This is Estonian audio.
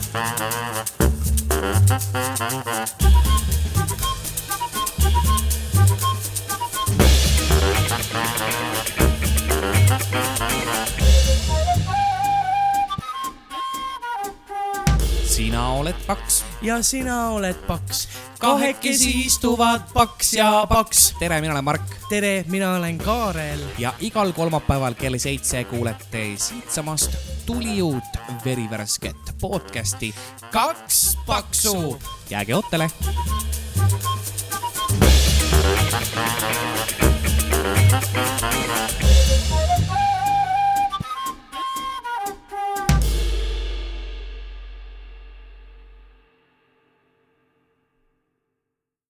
Thank you. Sina oled paks ja sina oled paks. kahekesi istuvad paks ja paks. tere, mina olen Mark. tere, mina olen Kaarel. ja igal kolmapäeval kell seitse kuulete siitsamast tuli uut verivärsket podcasti Kaks paksu. jääge ootele.